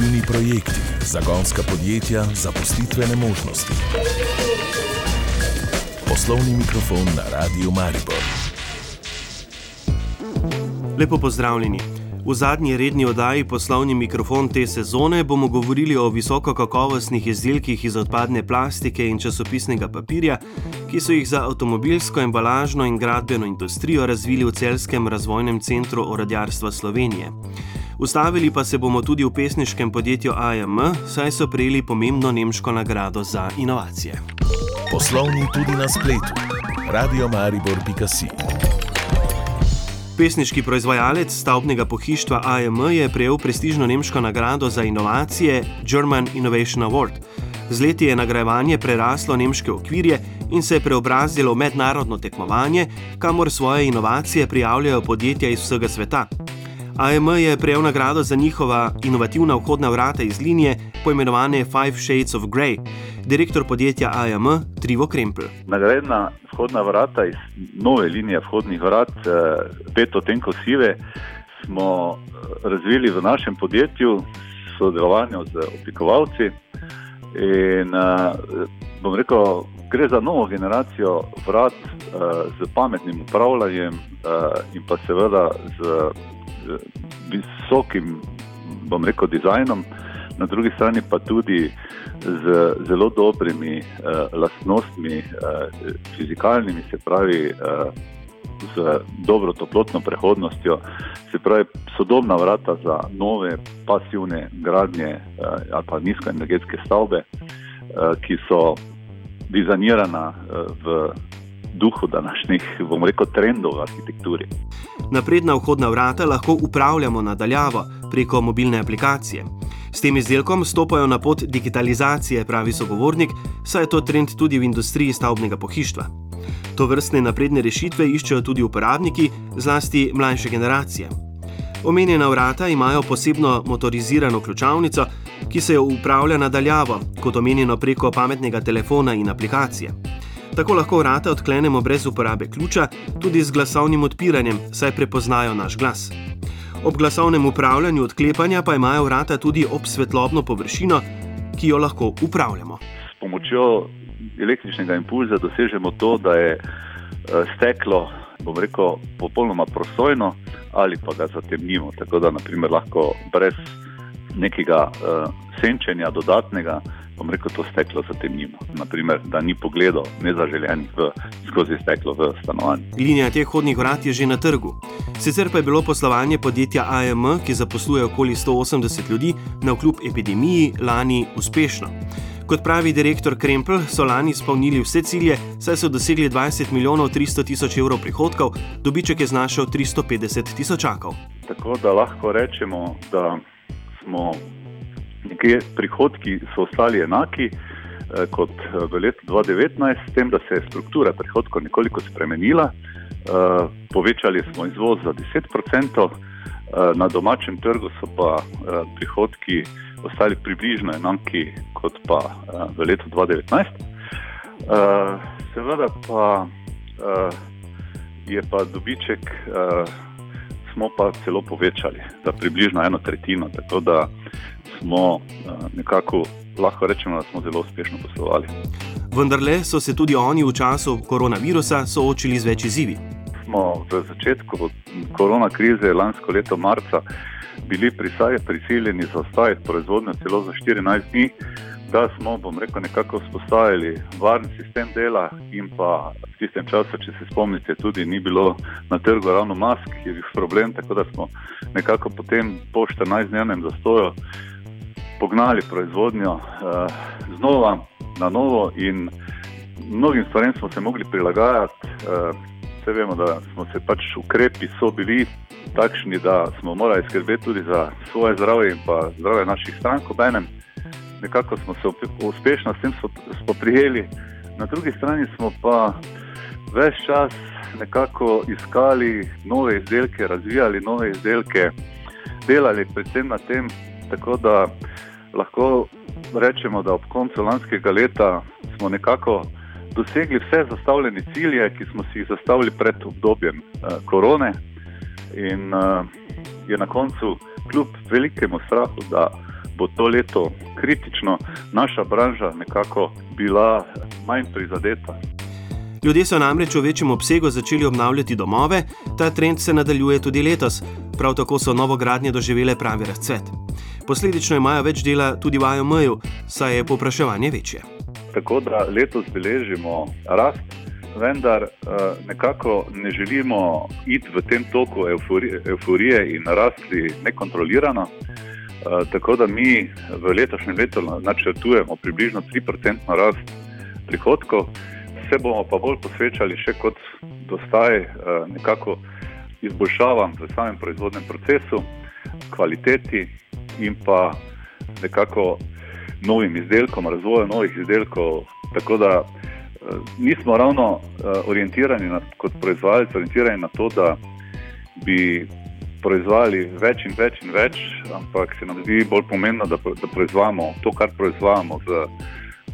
inovativni projekti, zagonska podjetja, zaposlitvene možnosti. Poslovni mikrofon na Radiu Maribor. Lepo pozdravljeni. V zadnji redni oddaji Poslovni mikrofon te sezone bomo govorili o visokokakovostnih izdelkih iz odpadne plastike in časopisnega papirja, ki so jih za avtomobilsko embalažno in gradbeno industrijo razvili v Celskem razvojnem centru orodjarstva Slovenije. Ustavili pa se bomo tudi v pesniškem podjetju AM, saj so prejeli pomembno nemško nagrado za inovacije. Poslovni tudi na spletu. Radio Maribor.si Pesniški proizvajalec stavbnega pohištva AM je prejel prestižno nemško nagrado za inovacije German Innovation Award. Z leti je nagrajevanje preraslo nemške okvirje in se je preobrazilo v mednarodno tekmovanje, kamor svoje inovacije prijavljajo podjetja iz vsega sveta. AM je prejel nagrado za njihova inovativna vhodna vrata iz linije, poimenovane Five Shades of Grey. Direktor podjetja AM Trivo Krempel. Nagradna vhodna vrata iz nove linije vhodnih vrat, eh, pet odtenkov sive, smo eh, razvili v našem podjetju v sodelovanju z oblikovalci. In, uh, bom rekel, gre za novo generacijo vrat z pametnim upravljanjem in pa seveda z visokim, bom rekel, dizajnom, na drugi strani pa tudi z zelo dobrimi uh, lastnostmi, uh, fizikalnimi, se pravi, uh, z dobro toplotno prehodnostjo, se pravi, sodobna vrata za nove pasivne gradnje uh, ali pa nizkoenergetske stavbe, uh, ki so dizajnirana uh, v duhu današnjih, bomo rekel, trendov v arhitekturi. Napredna vhodna vrata lahko upravljamo nadaljavo preko mobilne aplikacije. S tem izdelkom stopajo na pot digitalizacije, pravi sogovornik, saj je to trend tudi v industriji stavbnega pohištva. To vrstne napredne rešitve iščejo tudi uporabniki, zlasti mlajše generacije. Omenjena vrata imajo posebno motorizirano ključavnico, ki se jo upravlja nadaljavo, kot omenjeno preko pametnega telefona in aplikacije. Tako lahko vrata odklenemo brez uporabe ključa, tudi z glasovnim odpiranjem, saj prepoznajo naš glas. Ob glasovnem upravljanju odklepanja pa imajo vrata tudi obsvetlobno površino, ki jo lahko upravljamo. S pomočjo električnega impulza dosežemo to, da je eh, steklo, bom rekel, popolnoma prosojno ali pa ga zatemnimo, tako da naprimer, lahko brez nekega uh, senčenja dodatnega bom rekel, to steklo zatemnimo. Naprimer, da ni pogledov nezaželenih v, skozi steklo v stanovanju. Linija teh hodnih vrat je že na trgu. Sicer pa je bilo poslovanje podjetja AM, ki zaposluje okoli 180 ljudi, na vkljub epidemiji lani uspešno. Kot pravi direktor Krempel, so lani izpolnili vse cilje, saj so dosegli 20 milijonov 300 tisoč evrov prihodkov, dobiček je znašel 350 tisočakov. Tako da lahko rečemo, da smo nekje prihodki so ostali enaki eh, kot eh, v letu 2019, s tem, da se je struktura prihodkov nekoliko spremenila. Eh, povečali smo izvoz za 10%, eh, na domačem trgu so pa prihodki ostali približno enaki kot pa v letu 2019. Eh, seveda pa je pa dobiček. Smo pa celo povečali za približno eno tretjino, tako da smo eh, nekako lahko rečemo, da smo zelo uspešno poslovali. Vendar le so se tudi oni v času koronavirusa soočili z več izzivi. Smo v začetku korona krize lansko leto marca bili prisiljeni zastaviti proizvodnjo celo za 14 dni, da smo, bom rekel, nekako vzpostavili varen sistem dela in pa v tistem času, če se spomnite, tudi ni bilo na trgu ravno mask, je bil problem, tako da smo nekako potem po 14-dnevnem zastoju pognali proizvodnjo uh, znova na novo in mnogim stvarem smo se mogli prilagajati. Uh, vse vemo, da smo se pač ukrepi so bili takšni, da smo morali skrbeti tudi za svoje zdravje in pa zdravje naših strank ob enem. Nekako smo se uspešno s tem spoprijeli, na drugi strani smo pa ves čas nekako iskali nove izdelke, razvijali nove izdelke, delali predvsem na tem, tako da lahko rečemo, da ob koncu lanskega leta smo nekako dosegli vse zastavljene cilje, ki smo si jih zastavili pred obdobjem uh, korone. In uh, je na koncu, kljub velikemu strahu, da bo to leto kritično, naša branža nekako bila manj prizadeta. Ljudje so namreč v večjem obsegu začeli obnavljati domove, ta trend se nadaljuje tudi letos. Prav tako so novogradnje doživele pravi razcvet. Posledično imajo več dela tudi v AMJ-ju, saj je popraševanje večje. Tako da letos beležimo rast, vendar nekako ne želimo iti v tem toku euforije in rasti nekontrolirano. Tako da mi v letošnjem letu načrtujemo približno 3% rast prihodkov se bomo pa bolj posvečali še kot dostaj eh, nekako izboljšavam v samem proizvodnem procesu, kvaliteti in pa nekako novim izdelkom, razvoju novih izdelkov. Tako da eh, nismo ravno eh, orientirani na, kot proizvajalci, orientirani na to, da bi proizvajali več in več in več, ampak se nam zdi bolj pomembno, da, da proizvajamo to, kar proizvajamo.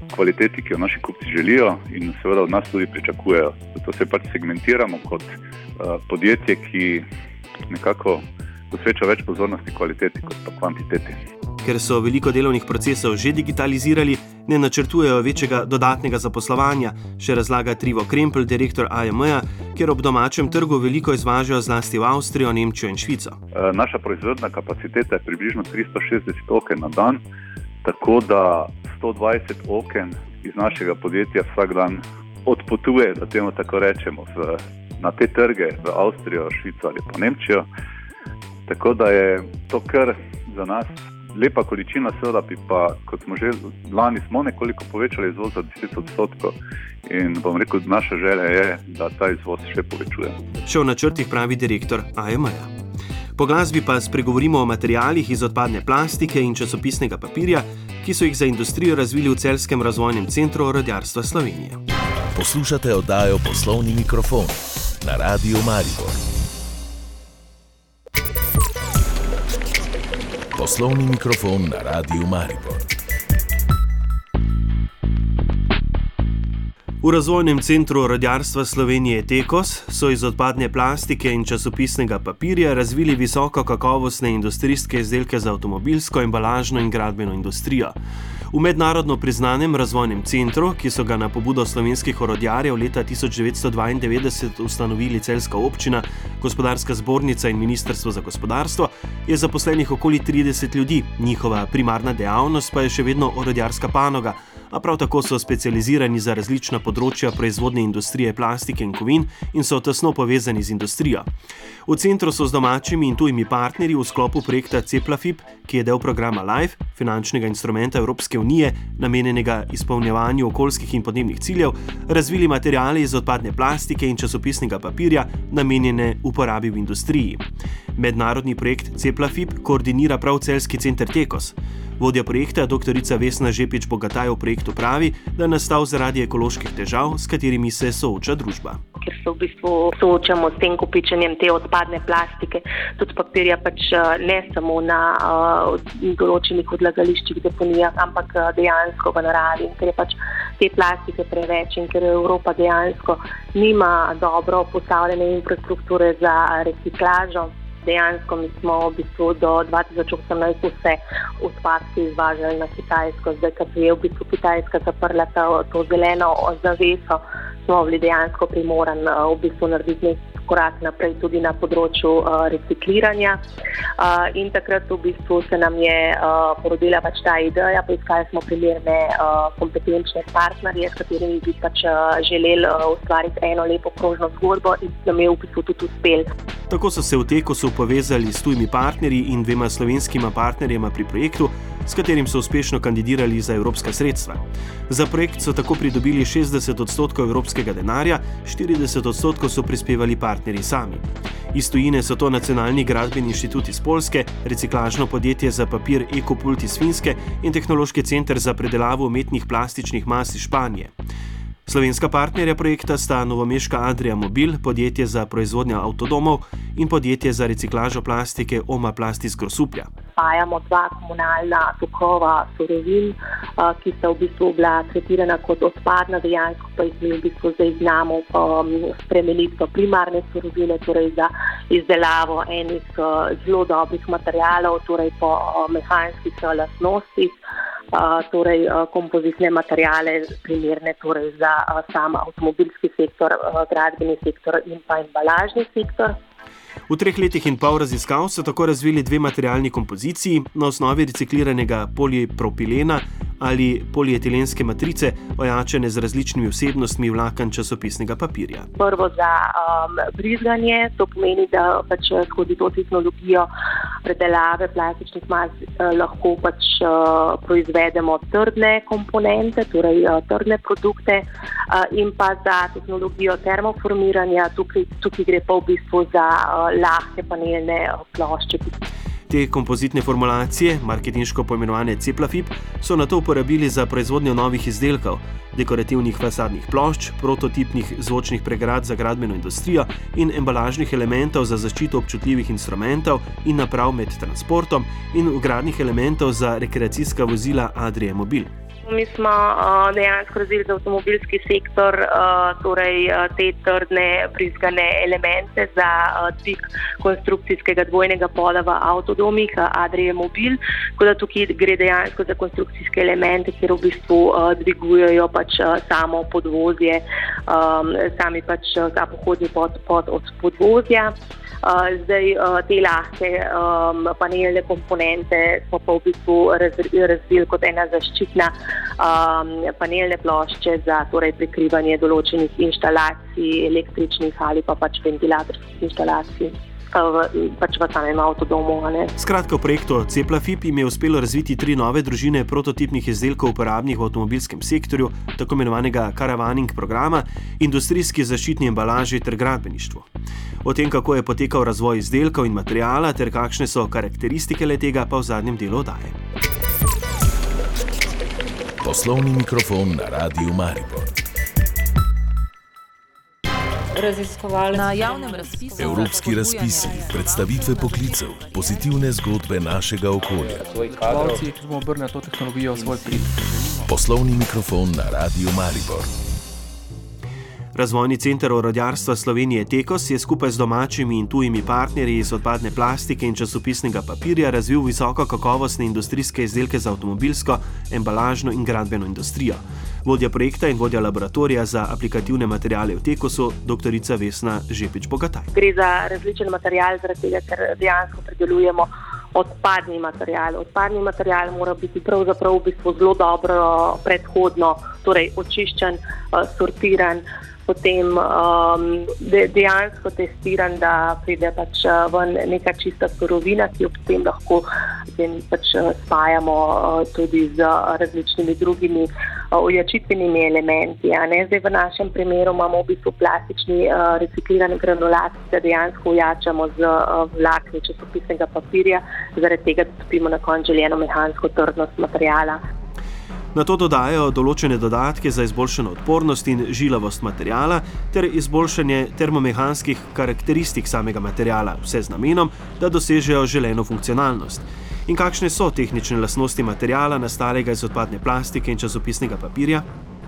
Kvaliteti, ki jo naši kupci želijo in seveda od nas tudi pričakujejo. Zato se pač segmentiramo kot uh, podjetje, ki nekako posveča več pozornosti kvaliteti kot pa kvantiteti. Ker so veliko delovnih procesov že digitalizirali, ne načrtujejo večjega dodatnega zaposlovanja, še razlaga Trivo Krempel, direktor AME, ker ob domačem trgu veliko izvažajo zlasti v Avstrijo, Nemčijo in Švico. Uh, naša proizvodna kapaciteta je približno 360 oken na dan, tako da 120 oken iz našega podjetja vsak dan odpotuje, da temu tako rečemo, v, na te trge v Avstrijo, Švico ali pa Nemčijo. Tako da je to kar za nas lepa količina, seveda pa, kot smo že lani, smo nekoliko povečali izvoz za 10 odstotkov. In bom rekel, naša želja je, da ta izvoz še povečujemo. Še v načrtih pravi direktor AMA. Po glasbi pa spregovorimo o materijalih iz odpadne plastike in časopisnega papirja, ki so jih za industrijo razvili v Celskem razvojnem centru orodjarstva Slovenije. Poslušate oddajo Poslovni mikrofon na Radiu Maribor. Poslovni mikrofon na Radiu Maribor. V razvojnem centru rodjarstva Slovenije Tekos so iz odpadne plastike in časopisnega papirja razvili visoko kakovostne industrijske izdelke za avtomobilsko, embalažno in gradbeno industrijo. V mednarodno priznanem razvojnem centru, ki so ga na pobudo slovenskih orodjarjev leta 1992 ustanovili Celska občina, gospodarska zbornica in ministrstvo za gospodarstvo, je zaposlenih okoli 30 ljudi, njihova primarna dejavnost pa je še vedno orodjarska panoga a prav tako so specializirani za različna področja proizvodne industrije plastike in kovin in so tesno povezani z industrijo. V centru so z domačimi in tujimi partnerji v sklopu projekta CEPLAFIP, ki je del programa LIFE, finančnega instrumenta Evropske unije, namenjenega izpolnjevanju okoljskih in podnebnih ciljev, razvili materijale iz odpadne plastike in časopisnega papirja, namenjene uporabi v industriji. Mednarodni projekt CEPLAFIP koordinira prav celski center Tekos. Vodja projekta, dr. Vesna Žepič Bogataj v projektu pravi, da je nastal zaradi ekoloških težav, s katerimi se sooča družba. Ker se v bistvu soočamo s tem kopičenjem te odpadne plastike, tudi papirja, pač ne samo na uh, določenih odlagališčih deponijah, ampak dejansko v naravi. Ker je pač te plastike preveč in ker Evropa dejansko nima dobro postavljene infrastrukture za reciklažo dejansko mi smo v bistvu do 2018 vse odpadke izvažali na Kitajsko, zdaj, ko je v bistvu Kitajska zaprla to, to zeleno zaveso, smo bili dejansko primorani v bistvu narediti nekaj korak naprej tudi na področju uh, recikliranja. Uh, in takrat v bistvu se nam je uh, porodila pač ta ideja, poiskali smo primerne uh, kompetenčne partnerje, s katerimi bi pač uh, želeli uh, ustvariti eno lepo krožno zgodbo in nam je v bistvu tudi uspel. Tako so se v Tekosu povezali s tujimi partnerji in dvema slovenskima partnerjema pri projektu s katerim so uspešno kandidirali za evropska sredstva. Za projekt so tako pridobili 60 odstotkov evropskega denarja, 40 odstotkov so prispevali partnerji sami. Iz tujine so to Nacionalni gradbeni inštitut iz Polske, reciklažno podjetje za papir Ecopult iz Finske in tehnološki center za predelavo umetnih plastičnih mas iz Španije. Slovenska partnerja projekta sta novomeška Adria Mobil, podjetje za proizvodnjo avtodomov in podjetje za reciklažo plastike Oma Plast iz Grosuplja. Spajamo dva komunalna tokova surovin ki so v bistvu bila tretirana kot odpadna, dejansko pa jih mi v bistvu zdaj znamo um, spremeniti v primarne surovine, torej za izdelavo enih uh, zelo dobrih materijalov, torej po uh, mehanskih lastnostih. Uh, torej, uh, kompozitne materijale, primerne torej, za uh, sam avtomobilski sektor, gradbeni sektor in pa embalažni sektor. V treh letih in pol raziskav so tako razvili dve materialni kompoziciji na osnovi recikliranega polipropilena ali polietilenske matrice, ojačene z različnimi vsebnostmi vlaken časopisnega papirja. Prvo za um, brizganje, to pomeni, da pač skozi to tehnologijo predelave plastičnih mas eh, lahko pač uh, proizvedemo trdne komponente, torej uh, trdne produkte, in pa za tehnologijo termoformiranja, tukaj, tukaj gre pa v bistvu za lahke panelne plošče. Te kompozitne formulacije, marketinško poimenovane CEPLAFIP, so na to uporabili za proizvodnjo novih izdelkov, dekorativnih fasadnih plošč, prototipnih zvočnih pregrad za gradbeno industrijo in embalažnih elementov za zaščito občutljivih instrumentov in naprav med transportom in ugradnih elementov za rekreacijska vozila Adrije Mobil. Mi smo uh, dejansko razvili za avtomobilski sektor uh, torej, uh, te trdne prizgane elemente za uh, dvig konstrukcijskega dvojnega pola v avtodomih uh, Adrije Mobil. Tako da tukaj gre dejansko za konstrukcijske elemente, kjer v bistvu uh, dvigujejo pač, uh, samo podvozje, um, sami pač uh, pohodni pod, pod od podvozja. Uh, zdaj uh, te lahke um, panelne komponente smo pa v bistvu razvili kot ena zaščitna um, panelne plošče za torej, prikrivanje določenih inštalacij, električnih ali pa pač ventilatorskih inštalacij v, pač v samem avtodomu. Skratka, v projektu CEPLAFIP jim je uspelo razviti tri nove družine prototipnih izdelkov uporabnih v avtomobilskem sektorju, tako imenovanega karavaning programa, industrijski zaščitni embalaži ter gradbeništvu. O tem, kako je potekal razvoj izdelkov in materijala ter kakšne so karakteristike le tega, pa v zadnjem delu oddaje. Poslovni mikrofon na Radiu Maribor raziskovalci na javnem razpisu. Evropski razpisi, predstavitve poklicev, pozitivne zgodbe našega okolja. Pravci, ki bomo obrnili to tehnologijo v svoj prid. Poslovni mikrofon na Radio Maribor. Razvojni center orodjarstva Slovenije Tekos je skupaj z domačimi in tujimi partnerji iz odpadne plastike in časopisnega papirja razvil visoko kakovostne industrijske izdelke za avtomobilsko, embalažno in gradbeno industrijo. Vodja projekta in vodja laboratorija za aplikativne materijale v Tekosu, dr. Vesna Žepič-Bogataj. Gre za različen material, zaradi tega, ker dejansko predelujemo. Odpadni material. Odpadni material mora biti pravzaprav v bistvu zelo dobro predhodno, torej očiščen, eh, sortiran, potem um, de, dejansko testiran, da pride pač uh, ven neka čista surovina, ki jo potem lahko potem pač uh, spajamo uh, tudi z različnimi drugimi ojačitvenimi elementi. Zdaj, v našem primeru imamo v bistvu plastični reciklirani granulat, ki ga dejansko ojačamo z vlakni časopisnega papirja, zaradi tega, da dobimo na koncu željeno mehansko trdnost materijala. Na to dodajo določene dodatke za izboljšano odpornost in žilavost materijala ter izboljšanje termomehanskih karakteristik samega materijala, vse z namenom, da dosežejo želeno funkcionalnost. In kakšne so tehnične lastnosti materijala, nastalega iz odpadne plastike in časopisnega papirja?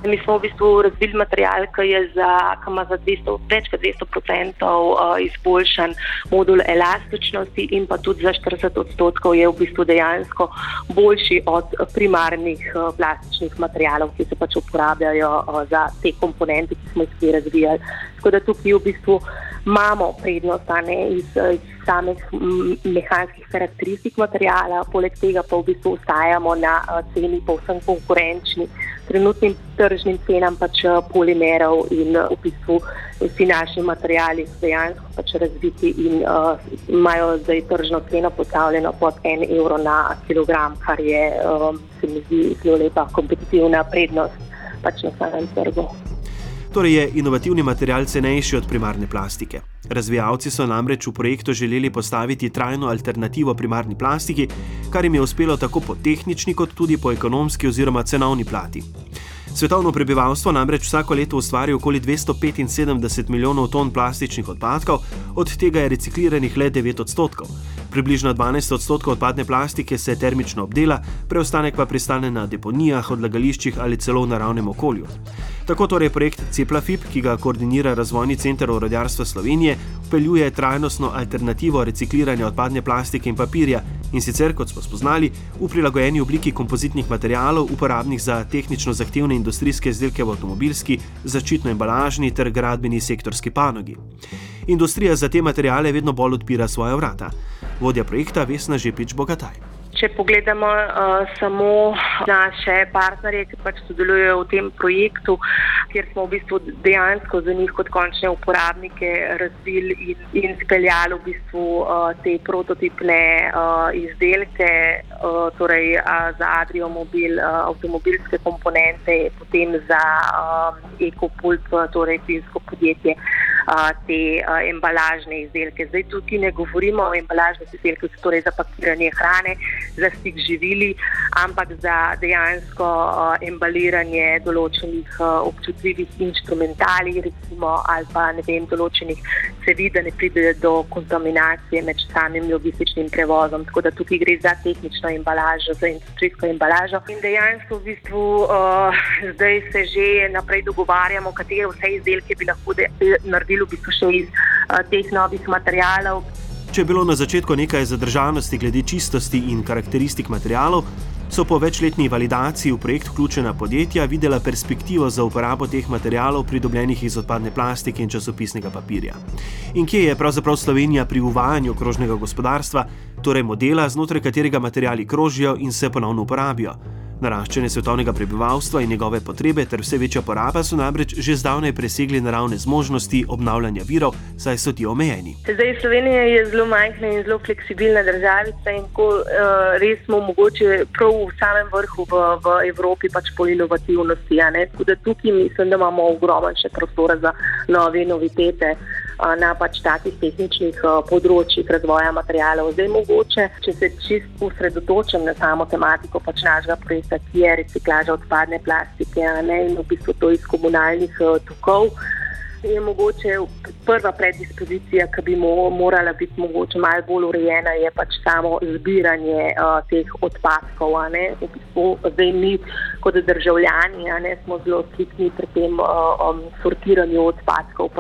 Mi smo v bistvu razvili material, ki je za, ki za 200, več kot 200 odstotkov uh, izboljšan modul elastičnosti in pa tudi za 40 odstotkov je v bistvu dejansko boljši od primarnih uh, plastičnih materialov, ki se pač uporabljajo uh, za te komponente, ki smo jih razvijali. Tako da tukaj v bistvu imamo prednost ne, iz, iz samih mehanskih karakteristik materijala, poleg tega pa v bistvu ostajamo na ceni povsem konkurenčni trenutnim tržnim cenam pač eh, polimerov in eh, v bistvu vsi naši materijali so dejansko pač razviti in uh, imajo zdaj tržno ceno postavljeno pod en evro na kilogram, kar je, um, se mi zdi, zelo lepa kompetitivna prednost pač na samem trgu. Torej je inovativni material cenejši od primarne plastike. Razvijalci so namreč v projektu želeli postaviti trajno alternativo primarni plastiki, kar jim je uspelo tako po tehnični, kot tudi po ekonomski oziroma cenovni plati. Svetovno prebivalstvo namreč vsako leto ustvari okoli 275 milijonov ton plastičnih odpadkov, od tega je recikliranih le 9 odstotkov. Približno 12 odstotkov odpadne plastike se termično obdela, preostanek pa pristane na deponijah, odlagališčih ali celo v naravnem okolju. Tako torej projekt CEPLAFIP, ki ga koordinira Razvojni center urodjarstva Slovenije, upeljuje trajnostno alternativo recikliranja odpadne plastike in papirja in sicer, kot smo spoznali, v prilagojeni obliki kompozitnih materialov, uporabnih za tehnično zahtevne industrijske izdelke v avtomobilski, zaščitno embalažni ter gradbeni sektorski panogi. Industrija za te materijale vedno bolj odpira svoje vrata. Vodja projekta Vesna Žepič Bogataj. Če pogledamo uh, samo naše partnerje, ki pač sodelujejo v tem projektu, kjer smo v bistvu dejansko za njih kot končne uporabnike razvili in, in speljali v bistvu uh, te prototipne uh, izdelke, uh, torej uh, za Adriomobil, uh, avtomobilske komponente, potem za uh, Ekopult, torej finsko podjetje te embalažne izdelke. Zdaj tukaj ne govorimo o embalažnih izdelkih, torej za pakiranje hrane, za stik živili, ampak za dejansko embaliranje določenih občutljivih instrumentalij, recimo, ali pa ne vem, določenih cevi, da ne pride do kontaminacije med samim logističnim prevozom. Tako da tukaj gre za tehnično embalažo, za industrijsko embalažo. In dejansko v bistvu uh, zdaj se že naprej dogovarjamo, katere vse izdelke bi lahko naredili naredili v bistvu še iz uh, teh novih materijalov. Če je bilo na začetku nekaj zadržanosti glede čistosti in karakteristik materijalov, so po večletni validaciji v projekt vključena podjetja videla perspektivo za uporabo teh materijalov, pridobljenih iz odpadne plastike in časopisnega papirja. In kje je pravzaprav Slovenija pri uvajanju krožnega gospodarstva, torej modela, znotraj katerega materijali krožijo in se ponovno uporabijo? Naraščanje svetovnega prebivalstva in njegove potrebe ter vse večja poraba so namreč že zdavnaj presegli naravne zmožnosti obnavljanja virov, saj so ti omejeni. Zdaj Slovenija je zelo majhna in zelo fleksibilna državica in ko uh, res smo mogoče prav v samem vrhu v, v Evropi pač po inovativnosti. Tako da tukaj mislim, da imamo ogromno še prostora za nove novitete na pač takih tehničnih področjih razvoja materijalov. Zdaj, mogoče, če se čist usredotočim na samo tematiko pač našega projekta, ki je reciklaža odpadne plastike ne, in v bistvu to iz komunalnih tokov. Je mogoče prva predispozicija, ki bi mo morala biti mogoče malo bolj urejena, je pač samo zbiranje uh, teh odpadkov. V bistvu, zdaj mi, kot državljani, ne, smo zelo striktni pri tem uh, um, sortiranju odpadkov.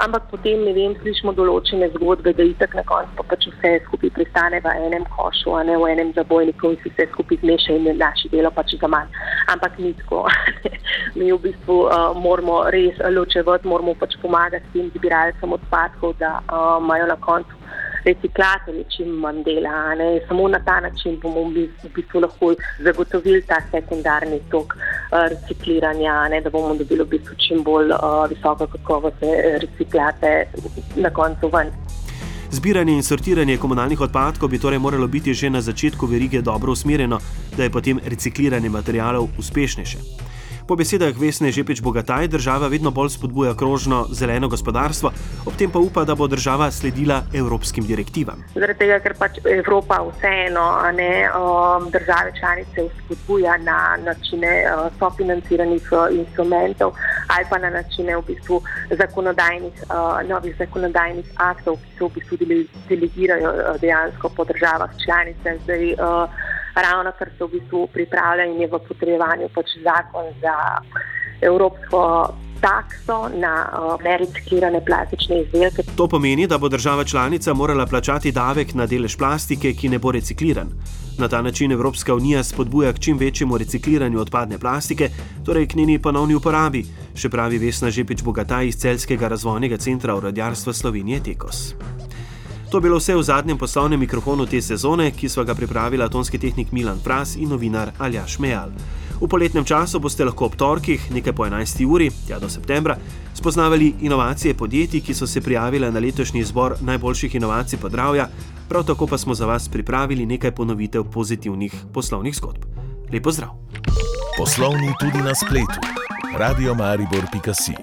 Ampak potem, ne vem, slišimo določene zgodbe, da itak na koncu pa pač vse skupaj pristane v enem košu, ne v enem zabojniku in se vse skupaj zmeša in naši delo pač za manj. Ampak ni tako. mi v bistvu uh, moramo res ločevati, moramo pač pomagati tem zbiralcem odpadkov, da uh, imajo na koncu reciklatorji čim manj dela. Ne? Samo na ta način bomo v bistvu lahko zagotovili ta sekundarni tok uh, recikliranja, ne? da bomo dobili v bistvu čim bolj uh, visoko kakovostne reciklate na koncu ven. Zbiranje in sortiranje komunalnih odpadkov bi torej moralo biti že na začetku verige dobro usmerjeno, da je potem recikliranje materijalov uspešnejše. Po besedah Vesne Žepič Bogataj država vedno bolj spodbuja krožno zeleno gospodarstvo, ob tem pa upa, da bo država sledila evropskim direktivam. Zaradi tega, ker pač Evropa vseeno ne, um, države članice spodbuja na načine uh, sofinanciranih uh, instrumentov ali pa na načine v bistvu zakonodajnih, uh, novih zakonodajnih aktov, ki se v bistvu delegirajo dejansko po državah članicah. Zdaj, ravno kar se v bistvu pripravlja in je v potrebovanju pač zakon za evropsko. Takso na uh, reciklirane plastične izdelke. To pomeni, da bo država članica morala plačati davek na delež plastike, ki ne bo recikliran. Na ta način Evropska unija spodbuja k čim večjemu recikliranju odpadne plastike, torej k njeni ponovni uporabi, še pravi Vesna Žepič Bogataj iz Celskega razvojnega centra urodjarstva Slovenije Tekos. To je bilo vse v zadnjem poslovnem mikrofonu te sezone, ki so ga pripravila tonski tehnik Milan Pras in novinar Aljaš Mejal. V poletnem času boste lahko ob torkih, nekaj po 11. uri, tja do septembra, spoznavali inovacije podjetij, ki so se prijavile na letošnji izbor najboljših inovacij podravja, prav tako pa smo za vas pripravili nekaj ponovitev pozitivnih poslovnih zgodb. Lep pozdrav! Poslovni tudi na spletu. Radio Maribor.si